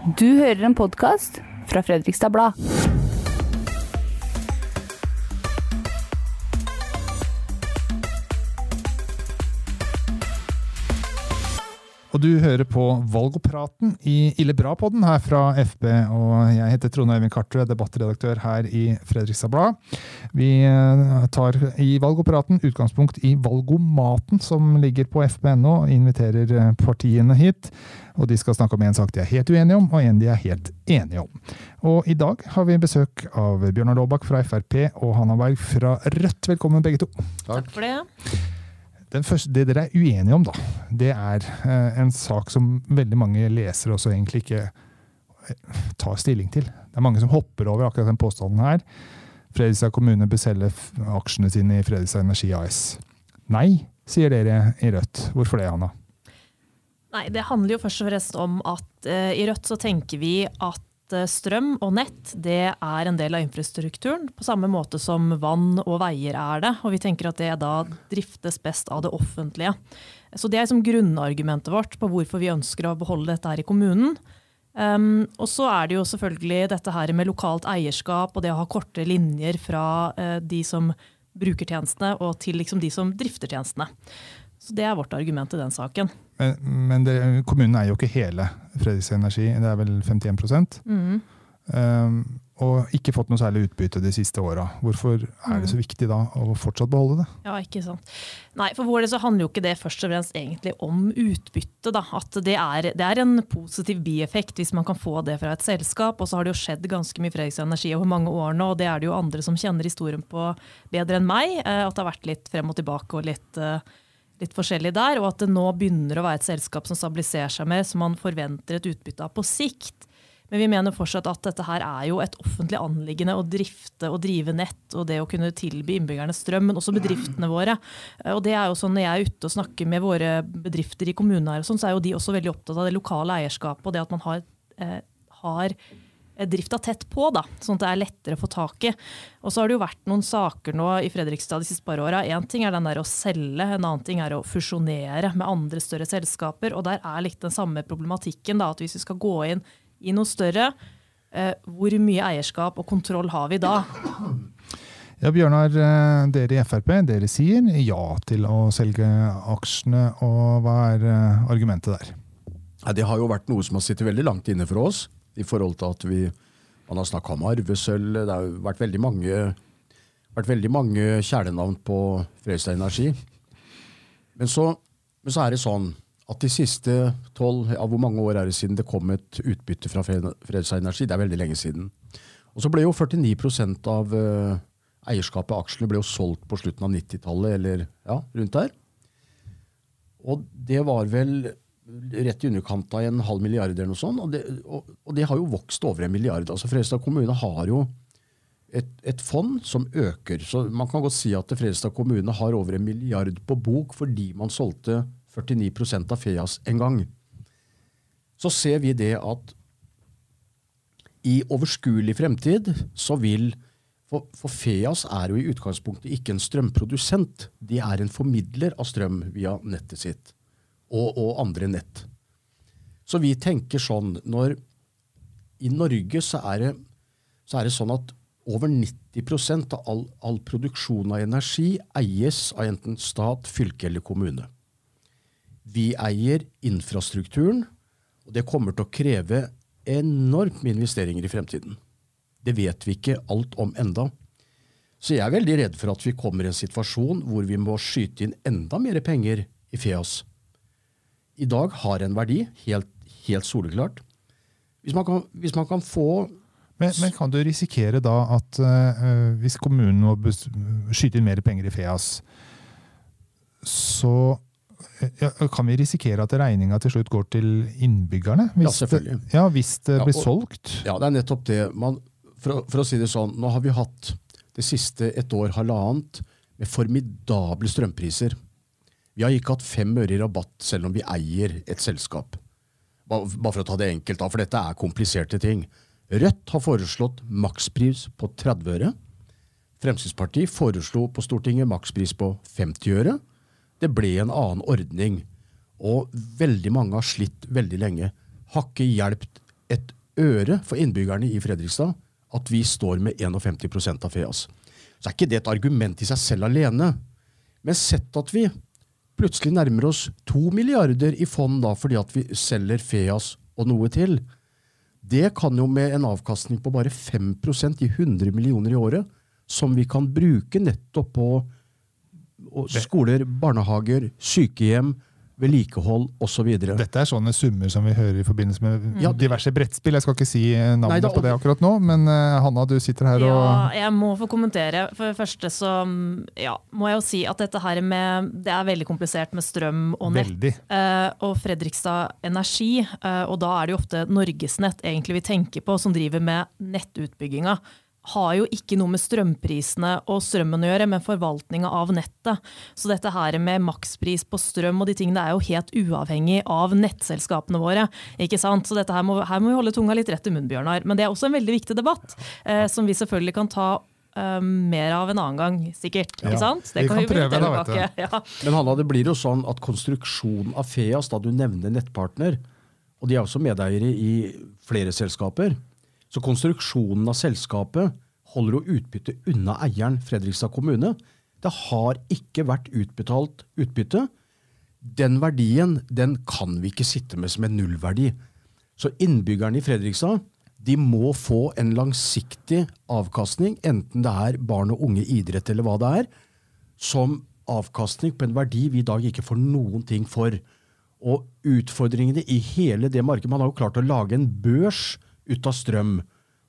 Du hører en podkast fra Fredrikstad Blad. Og du hører på Valgopraten i Ille bra-podden her fra FB. Og jeg heter Trond Øyvind Kartrud, debattredaktør her i Fredrikstad Blad. Vi eh, tar i Valgopraten utgangspunkt i valgomaten som ligger på fb.no, og inviterer eh, partiene hit. Og de skal snakke om en sak de er helt uenige om, og en de er helt enige om. Og i dag har vi besøk av Bjørnar Laabak fra Frp og Hanna Berg fra Rødt. Velkommen begge to. Takk for det. Første, det dere er uenige om, da, det er eh, en sak som veldig mange lesere også egentlig ikke eh, tar stilling til. Det er mange som hopper over akkurat den påstanden her. Fredrikstad kommune bør selge aksjene sine i Fredrikstad Energi AS. Nei, sier dere i Rødt. Hvorfor det, Hanna? Nei, Det handler jo først og fremst om at uh, i Rødt så tenker vi at Eh, strøm og nett det er en del av infrastrukturen, på samme måte som vann og veier er det. Og vi tenker at det da driftes best av det offentlige. Så det er liksom grunnargumentet vårt på hvorfor vi ønsker å beholde dette her i kommunen. Um, og så er det jo selvfølgelig dette her med lokalt eierskap og det å ha korte linjer fra uh, de som bruker tjenestene og til liksom de som drifter tjenestene. Så Det er vårt argument i den saken. Men, men det, kommunen er jo ikke hele Fredrikstad Energi, det er vel 51 mm. um, Og ikke fått noe særlig utbytte de siste åra. Hvorfor er det så mm. viktig da å fortsatt beholde det? Ja, ikke sant. Nei, For vår del så handler jo ikke det først og fremst egentlig om utbytte. da, At det er, det er, en positiv bieffekt hvis man kan få det fra et selskap. Og så har det jo skjedd ganske mye Fredrikstad Energi over mange år nå, og det er det jo andre som kjenner historien på bedre enn meg. Eh, at det har vært litt frem og tilbake og litt uh, litt forskjellig der, og at det nå begynner å være et selskap som stabiliserer seg mer, som man forventer et utbytte av på sikt. Men vi mener fortsatt at dette her er jo et offentlig anliggende å drifte og drive nett og det å kunne tilby innbyggerne strøm, men også bedriftene våre. Og det er jo sånn Når jeg er ute og snakker med våre bedrifter i kommunene, her, sånn, så er jo de også veldig opptatt av det lokale eierskapet og det at man har, eh, har Eh, drifta tett på, da, sånn at det er lettere å få tak i. Og så har det jo vært noen saker nå i Fredrikstad de siste par åra. Én ting er den der å selge, en annen ting er å fusjonere med andre større selskaper. Og der er litt den samme problematikken, da, at hvis vi skal gå inn i noe større, eh, hvor mye eierskap og kontroll har vi da? Ja, Bjørnar, eh, dere i Frp dere sier ja til å selge aksjene. og Hva er eh, argumentet der? det har jo vært noe som har sittet veldig langt inne for oss i forhold til at vi man har snakka om arvesølv. Det har vært veldig mange, vært veldig mange kjælenavn på Fredrikstad Energi. Men så, men så, er det sånn at de siste tolv ja, Hvor mange år er det siden det kom et utbytte fra Fredrikstad Energi? Det er veldig lenge siden. Og så ble jo 49 av uh, eierskapet av aksjene ble jo solgt på slutten av 90-tallet, eller ja, rundt der. Og det var vel rett i underkant av en halv milliard eller noe sånt. Og det, og, og det, har jo vokst over en milliard. Altså Fredrikstad kommune har jo et, et, fond som øker. Så man kan godt si at Fredrikstad kommune har over en milliard på bok fordi man solgte 49% av Feas en gang. Så ser vi det at i overskuelig fremtid så vil for, for, Feas er jo i utgangspunktet ikke en strømprodusent. De er en formidler av strøm via nettet sitt og, og andre nett. Så vi tenker sånn når I Norge så er det, så er det sånn at over 90 av all, all, produksjon av energi eies av enten stat, fylke eller kommune. Vi eier infrastrukturen, og det kommer til å kreve enormt med investeringer i fremtiden. Det vet vi ikke alt om enda. Så jeg er veldig redd for at vi kommer i en situasjon hvor vi må skyte inn enda mer penger i FEAS i dag har en verdi, helt, helt soleklart. Hvis man, kan, hvis man kan, få men, men, kan du risikere da at uh, hvis kommunen må skyte inn mer penger i FEAS, så ja, kan vi risikere at regninga til slutt går til innbyggerne? ja, selvfølgelig. Det, ja, Hvis det ja, blir og, solgt? Ja, det er nettopp det. Man, for, for, å si det sånn, nå har vi hatt det siste et år, halvannet, med formidable strømpriser. Vi har ikke hatt fem øre i rabatt selv om vi eier et selskap. Bare for å ta det enkelt, da, for dette er kompliserte ting. Rødt har foreslått makspris på 30 øre. Fremskrittspartiet foreslo på Stortinget makspris på 50 øre. Det ble en annen ordning. Og veldig mange har slitt veldig lenge. Har ikke hjulpet et øre for innbyggerne i Fredrikstad at vi står med 51% av FEAS. Så er ikke det et argument i seg selv alene. Men sett at vi plutselig nærmer oss to milliarder i fond da, fordi at vi selger FEAS og noe til. Det kan jo med en avkastning på bare 5% gi 100 millioner i året, som vi kan bruke nettopp på skoler, barnehager, sykehjem, vedlikehold osv. Dette er sånne summer som vi hører i forbindelse med Ja. diverse brettspill. Jeg skal ikke si eh, navnet Nei, da- på det akkurat nå, men eh, Hanna, du sitter her Ja, og jeg må få kommentere. For det første så ja, må jeg jo si at dette her med Det er veldig komplisert med strøm og nett. Veldig. Eh, og Fredrikstad Energi, eh, og da er det jo ofte Norgesnett egentlig vi tenker på, som driver med nettutbygginga. Har jo ikke noe med strømprisene og strømmen å gjøre, men forvaltninga av nettet. Så dette her med makspris på strøm og de tingene er jo helt uavhengig av nettselskapene våre. ikke sant? Så dette her må, her må vi holde tunga litt rett i munnen, Bjørnar. Men det er også en veldig viktig debatt, eh, som vi selvfølgelig kan ta eh, mer av en annen gang, sikkert. Ja, ikke sant? vi kan prøve invitere da, vet du. Ja. Men Hanna, det blir jo sånn at konstruksjonen av FEAS, da du nevner nettpartner, og de er også medeiere i flere selskaper, så konstruksjonen av selskapet holder jo utbytte unna eieren, Fredrikstad kommune. Det har ikke vært utbetalt utbytte. Den verdien den kan vi ikke sitte med som en nullverdi. Så innbyggerne i Fredrikstad de må få en langsiktig avkastning, enten det er barn og unge idrett eller hva det er, som avkastning på en verdi vi i dag ikke får noen ting for. Og utfordringene i hele det markedet Man har jo klart å lage en børs ut av strøm.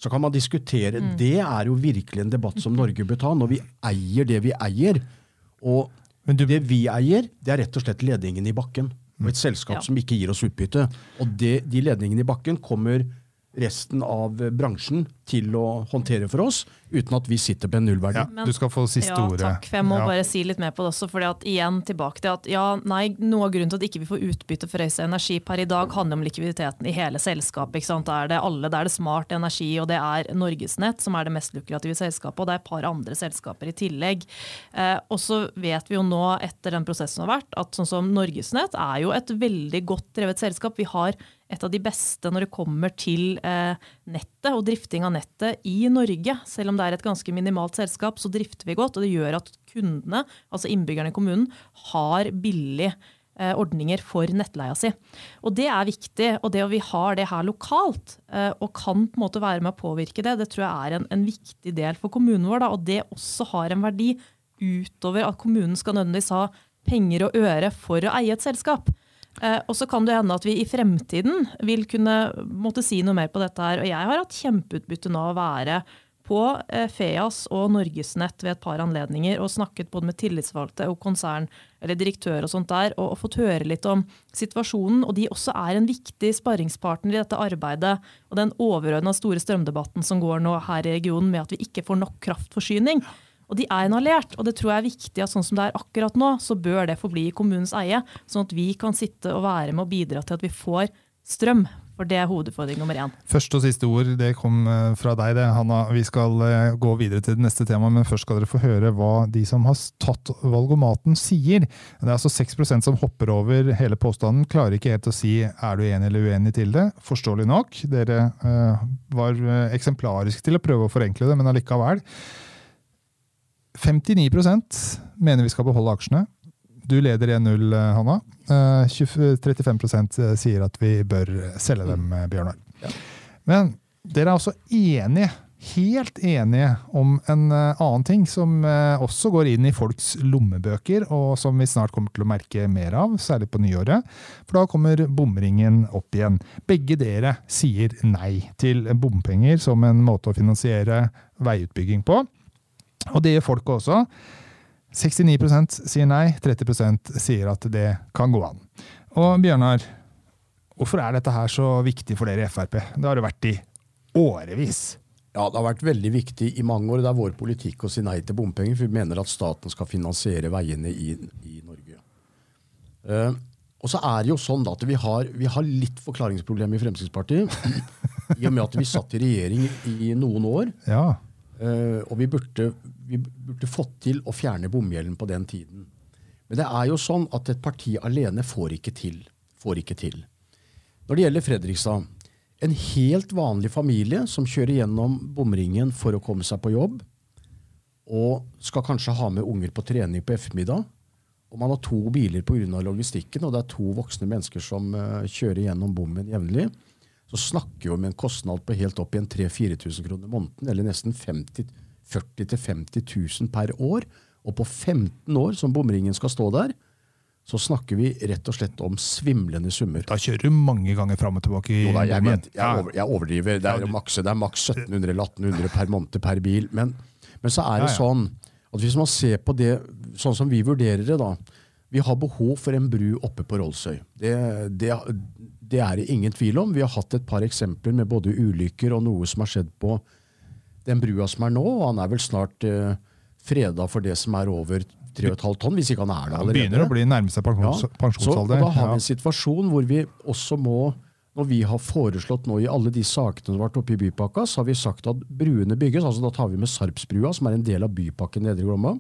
Så kan man diskutere Det er jo virkelig en debatt som Norge bør ta, når vi eier det vi eier. Og Men du- det vi eier, det er rett og slett ledningen i bakken. Og et selskap Ja. som ikke gir oss utbytte. Og det, de ledningene i bakken kommer resten av bransjen til å håndtere for oss, uten at vi sitter på en nullverdi. Ja, du skal få siste ja, ordet. Takk, for jeg må Ja. bare si litt mer på det også. fordi at igjen tilbake til at ja, nei, Noe av grunnen til at ikke vi ikke får utbytte for Øystein Energi per i dag, handler om likviditeten i hele selskapet. ikke sant? Da er det alle, det er det Smart Energi og det er Norgesnett som er det mest lukrative selskapet. Og det er et par andre selskaper i tillegg. Eh, og så vet vi jo nå, etter den prosessen som har vært, at sånn som Norgesnett er jo et veldig godt drevet selskap. Vi har et av de beste når det kommer til eh, nettet og drifting av nettet i Norge. Selv om det er et ganske minimalt selskap, så drifter vi godt. Og det gjør at kundene, altså innbyggerne i kommunen, har billige eh, ordninger for nettleia si. Og det er viktig. Og det at vi har det her lokalt, eh, og kan på en måte være med å påvirke det, det tror jeg er en, en viktig del for kommunen vår. Da, og det også har en verdi utover at kommunen skal nødvendigvis ha penger og øre for å eie et selskap. Eh, og så kan det hende at vi i fremtiden vil kunne måtte si noe mer på dette her. Og jeg har hatt kjempeutbytte nå å være på eh, Feas og Norgesnett ved et par anledninger og snakket både med tillitsvalgte og konsern eller direktør og sånt der, og, og fått høre litt om situasjonen. Og de også er en viktig sparringspartner i dette arbeidet og den overordna store strømdebatten som går nå her i regionen med at vi ikke får nok kraftforsyning. Og de er en alliert, og det tror jeg er viktig at sånn som det er akkurat nå, så bør det forbli i kommunens eie, sånn at vi kan sitte og være med og bidra til at vi får strøm. For det er hovedutfordring nummer én. Første og siste ord det kom eh, fra deg, det, Hanna. Vi skal eh, gå videre til det neste temaet, men først skal dere få høre hva de som har tatt valgomaten sier. Det er altså 6% som hopper over hele påstanden. Klarer ikke helt å si er du enig eller uenig til det. Forståelig nok. Dere eh, var eksemplariske til å prøve å forenkle det, men allikevel. 59% mener vi skal beholde aksjene. Du leder 1-0, eh, Hanna. Eh, 20 35% sier at vi bør selge dem, eh, Bjørnar. Men dere er også enige, helt enige, om en eh, annen ting som eh, også går inn i folks lommebøker, og som vi snart kommer til å merke mer av, særlig på nyåret. For da kommer bomringen opp igjen. Begge dere sier nei til bompenger som en måte å finansiere veiutbygging på. Og det gjør folket også. 69% sier nei, 30% sier at det kan gå an. Og Bjørnar, hvorfor er dette her så viktig for dere i Frp? Det har det vært i årevis. Ja, Det har vært veldig viktig i mange år. Det er vår politikk å si nei til bompenger, for vi mener at staten skal finansiere veiene i, i Norge. Uh, og så er det jo sånn da at vi har, vi har litt forklaringsproblem i Fremskrittspartiet. I og med at vi satt i regjering i noen år. Ja, og vi burde, vi burde fått til å fjerne bomgjelden på den tiden. Men det er jo sånn at et parti alene får ikke til. Får ikke til. Når det gjelder Fredrikstad, en helt vanlig familie som kjører gjennom bomringen for å komme seg på jobb, og skal kanskje ha med unger på trening på ettermiddag, og man har to biler pga. logistikken, og det er to voksne mennesker som uh, kjører gjennom bommen jevnlig, så snakker vi om en kostnad på helt opp i en 3000-4000 kroner måneden, eller nesten 50 40 000-50 000 per år. Og på 15 år som bomringen skal stå der, så snakker vi rett og slett om svimlende summer. Da kjører du mange ganger fram og tilbake i da, jeg, vet, jeg, over, jeg, overdriver. Det er, maks, det er maks 1700 eller 1800 per måned per bil. Men, men så er det Ja, ja. sånn at hvis man ser på det sånn som vi vurderer det, da Vi har behov for en bru oppe på Rollsøy. Det, det, det er det ingen tvil om. Vi har hatt et par eksempler med både ulykker og noe som har skjedd på den brua som er nå. og Han er vel snart uh, freda for det som er over 3,5 tonn, hvis ikke han er det allerede. begynner å bli nærme seg pensjons, Ja, Så, pensjonsalder. da har vi en situasjon hvor vi også må når vi har foreslått nå i alle de sakene som har vært oppe i bypakka, så har vi sagt at bruene bygges. altså Da tar vi med Sarpsbrua, som er en del av bypakken Nedre Glomma.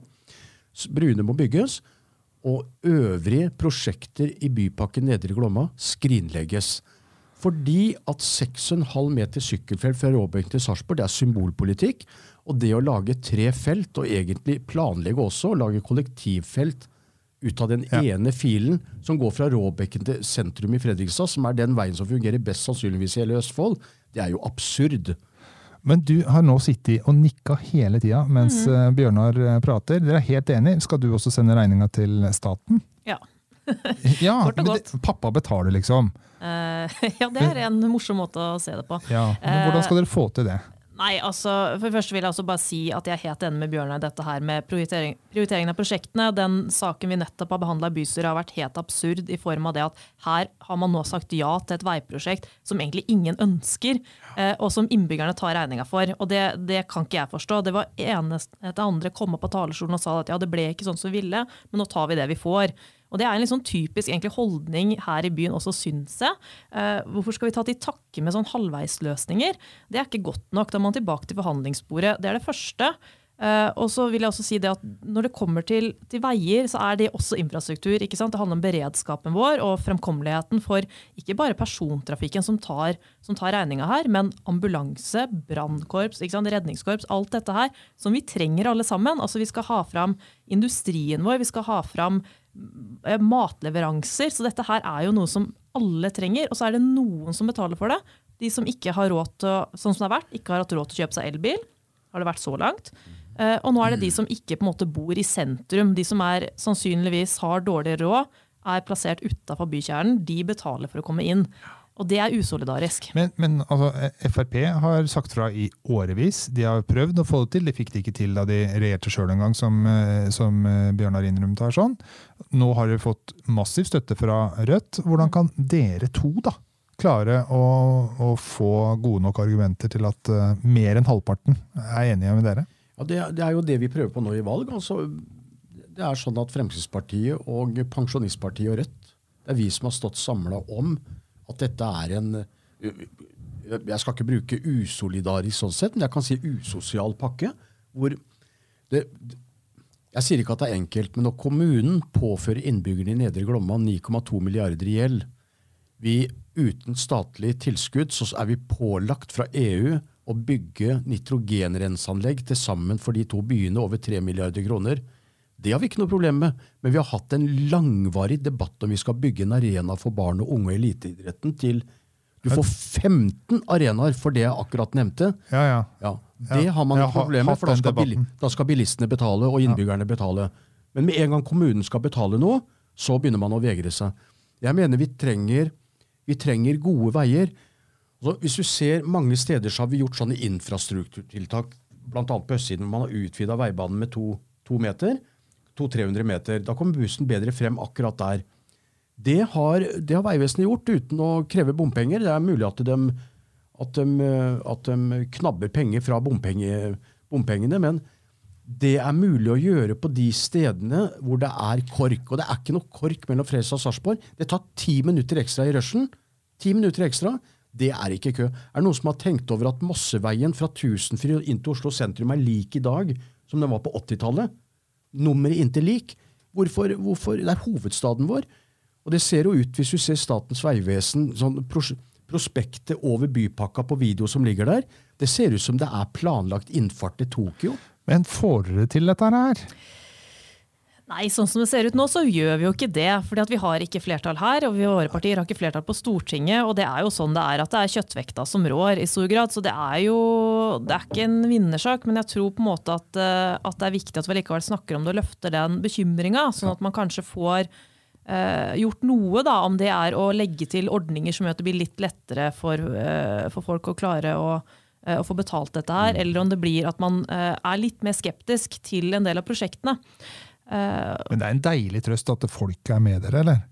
Bruene må bygges, og øvrige prosjekter i bypakken Nedre Glomma skrinlegges. Fordi at 6,5 meter sykkelfelt fra Råbenk til Sarpsborg det er symbolpolitikk. Og det å lage tre felt, og egentlig planlegge også å lage kollektivfelt ut av den Ja. ene filen som går fra Råbekken til sentrum i Fredrikstad, som er den veien som fungerer best sannsynligvis i hele Østfold, det er jo absurd. Men du har nå sittet og nikka hele tida mens mm. Bjørnar eh, prater. Dere er helt enige. Skal du også sende regninga til staten? Ja. Ja, Kort og det, pappa betaler, liksom. Uh, ja, det er en morsom måte å se det på. Ja, men Hvordan skal dere få til det? Nei, altså, for det første vil jeg også bare si at jeg er helt enig med Bjørnar i dette her med prioritering, prioriteringen av prosjektene. Den saken vi nettopp har behandla i bystyret har vært helt absurd i form av det at her har man nå sagt ja til et veiprosjekt som egentlig ingen ønsker, eh, og som innbyggerne tar regninga for. Og det, det kan ikke jeg forstå. Det var eneste etter andre kom opp på talerstolen og sa at ja, det ble ikke sånn som vi ville, men nå tar vi det vi får. Og Det er en sånn typisk egentlig, holdning her i byen også, syns jeg. Eh, hvorfor skal vi ta til takke med sånn halvveisløsninger? Det er ikke godt nok. Da må man tilbake til forhandlingsbordet. Det er det første. Eh, og så vil jeg også si det at Når det kommer til, til veier, så er det også infrastruktur. Det handler om beredskapen vår og fremkommeligheten for ikke bare persontrafikken som tar, som tar regninga her, men ambulanse, brannkorps, redningskorps, alt dette her som vi trenger alle sammen. Altså Vi skal ha fram industrien vår, vi skal ha fram matleveranser. Så dette her er jo noe som alle trenger. Og så er det noen som betaler for det. De som ikke har råd til, sånn som det har vært, ikke har hatt råd til å kjøpe seg elbil. Har det vært så langt. Eh, og nå er det de som ikke på en måte bor i sentrum. De som er sannsynligvis har dårlig råd, er plassert utafor bykjernen. De betaler for å komme inn. Og det er usolidarisk. Men, men altså, Frp har sagt fra i årevis. De har prøvd å få det til. De fikk det ikke til da de regjerte sjøl en gang, som, eh, som eh, Bjørnar innrømmet her. sånn. Nå har dere fått massiv støtte fra Rødt. Hvordan kan dere to da klare å, å få gode nok argumenter til at uh, mer enn halvparten er enige med dere? Ja, det, det er jo det vi prøver på nå i valg. Altså, det er sånn at Fremskrittspartiet og Pensjonistpartiet og Rødt, det er vi som har stått samla om at dette er en Jeg skal ikke bruke usolidarisk sånn sett, men jeg kan si usosial pakke. hvor det, Jeg sier ikke at det er enkelt, men når kommunen påfører innbyggerne i Nedre Glomma 9,2 milliarder i gjeld vi, Uten statlig tilskudd så er vi pålagt fra EU å bygge nitrogenrenseanlegg til sammen for de to byene over 3 milliarder kroner. Det har vi ikke noe problem med, men vi har hatt en langvarig debatt om vi skal bygge en arena for barn og unge i eliteidretten til Du får 15 arenaer for det jeg akkurat nevnte. Ja, ja. Ja, Det Ja, har man jeg ikke problem med, for da skal, da skal bilistene betale og innbyggerne betale. Men med en gang kommunen skal betale noe, så begynner man å vegre seg. Jeg mener vi trenger, vi trenger gode veier. Altså, hvis du ser Mange steder så har vi gjort sånne infrastrukturtiltak, bl.a. på østsiden, hvor man har utvida veibanen med to, to meter. 200-300 meter. Da kommer bussen bedre frem akkurat der. Det har, det har Vegvesenet gjort uten å kreve bompenger. Det er mulig at de, at de, at de knabber penger fra bompenge, bompengene, men det er mulig å gjøre på de stedene hvor det er kork. Og det er ikke noe kork mellom Fredrikstad og Sarpsborg. Det tar ti minutter ekstra i rushen. Ti minutter ekstra. Det er ikke kø. Er det noen som har tenkt over at Mosseveien fra Tusenfryd inn til Oslo sentrum er lik i dag som den var på 80-tallet? Nummeret inntil lik. Hvorfor, hvorfor? Det er hovedstaden vår. Og det ser jo ut, hvis du ser Statens vegvesen, sånn pros prospektet over bypakka på video som ligger der, det ser ut som det er planlagt innfart til Tokyo. Men får dere til dette her? Nei, sånn som det ser ut nå, så gjør vi jo ikke det. fordi at vi har ikke flertall her, og vi våre partier har ikke flertall på Stortinget. Og det er jo sånn det er, at det er kjøttvekta som rår i stor grad. Så det er jo det er ikke en vinnersak, men jeg tror på en måte at, eh, at det er viktig at vi likevel snakker om det og løfter den bekymringa, sånn at man kanskje får Uh, gjort noe, da, om det er å legge til ordninger som gjør at det blir litt lettere for, uh, for folk å klare å, uh, å, få betalt dette her, eller om det blir at man er litt mer skeptisk til en del av prosjektene. Men det er en deilig trøst at folk er med dere, eller?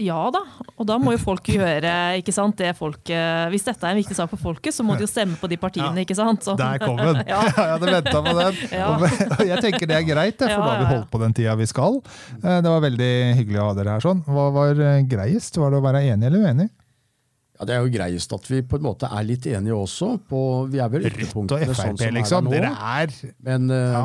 Ja da, og da må jo folk gjøre ikke sant, det folk Hvis dette er en viktig sak for folket, så må de jo stemme på de partiene, ja, ikke sant? Så. Der kom den! ja. Jeg hadde venta på den. Ja. Og jeg tenker det er greit, for da har vi holdt på den tida vi skal. Eh, det var veldig hyggelig å ha dere her sånn. Hva var eh, greiest? Var det å være enig eller uenig? Ja, Det er jo greiest at vi på en måte er litt enige også. På, vi er vel Rødt og Frp, sånn liksom. Dere er Men uh, ja.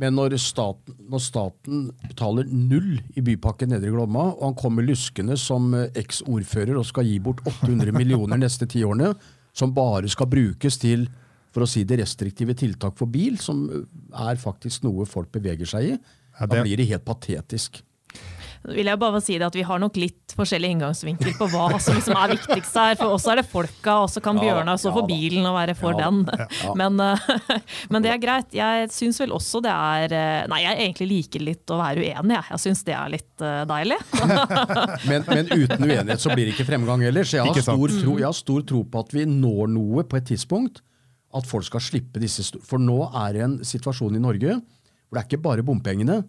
Men når staten, når staten, betaler null i Bypakke Nedre Glomma, og han kommer luskende som eks-ordfører og skal gi bort 800 millioner neste ti årene, som bare skal brukes til for å si det restriktive tiltak for bil, som er faktisk noe folk beveger seg i, ja, det... da blir det helt patetisk vil jeg bare si det at Vi har nok litt forskjellig inngangsvinkel på hva som liksom er viktigst her. For oss er det folka, og så kan Bjørnar stå for bilen og være for den. Men, eh, men, det er greit. Jeg syns vel også det er eh, Nei, jeg egentlig liker litt å være uenig. Jeg, jeg syns det er litt uh, deilig. men, men, uten uenighet så blir det ikke fremgang ellers. Jeg har, stor tro, jeg har stor tro på at vi når noe på et tidspunkt. At folk skal slippe disse For nå er det en situasjon i Norge hvor det er ikke bare bompengene.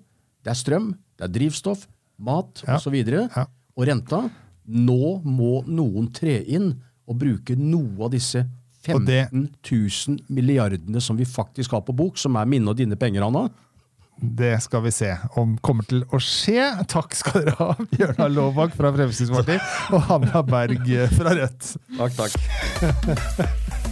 Det er strøm, det er drivstoff, mat ja. osv. Og, ja. og renta. Nå må noen tre inn og bruke noe av disse 15 000 milliardene som vi faktisk har på bok, som er mine og dine penger, Anna. Det skal vi se om kommer til å skje. Takk skal dere ha, Bjørnar Laabak fra Fremskrittspartiet og Hanna Berg fra Rødt. Takk, takk.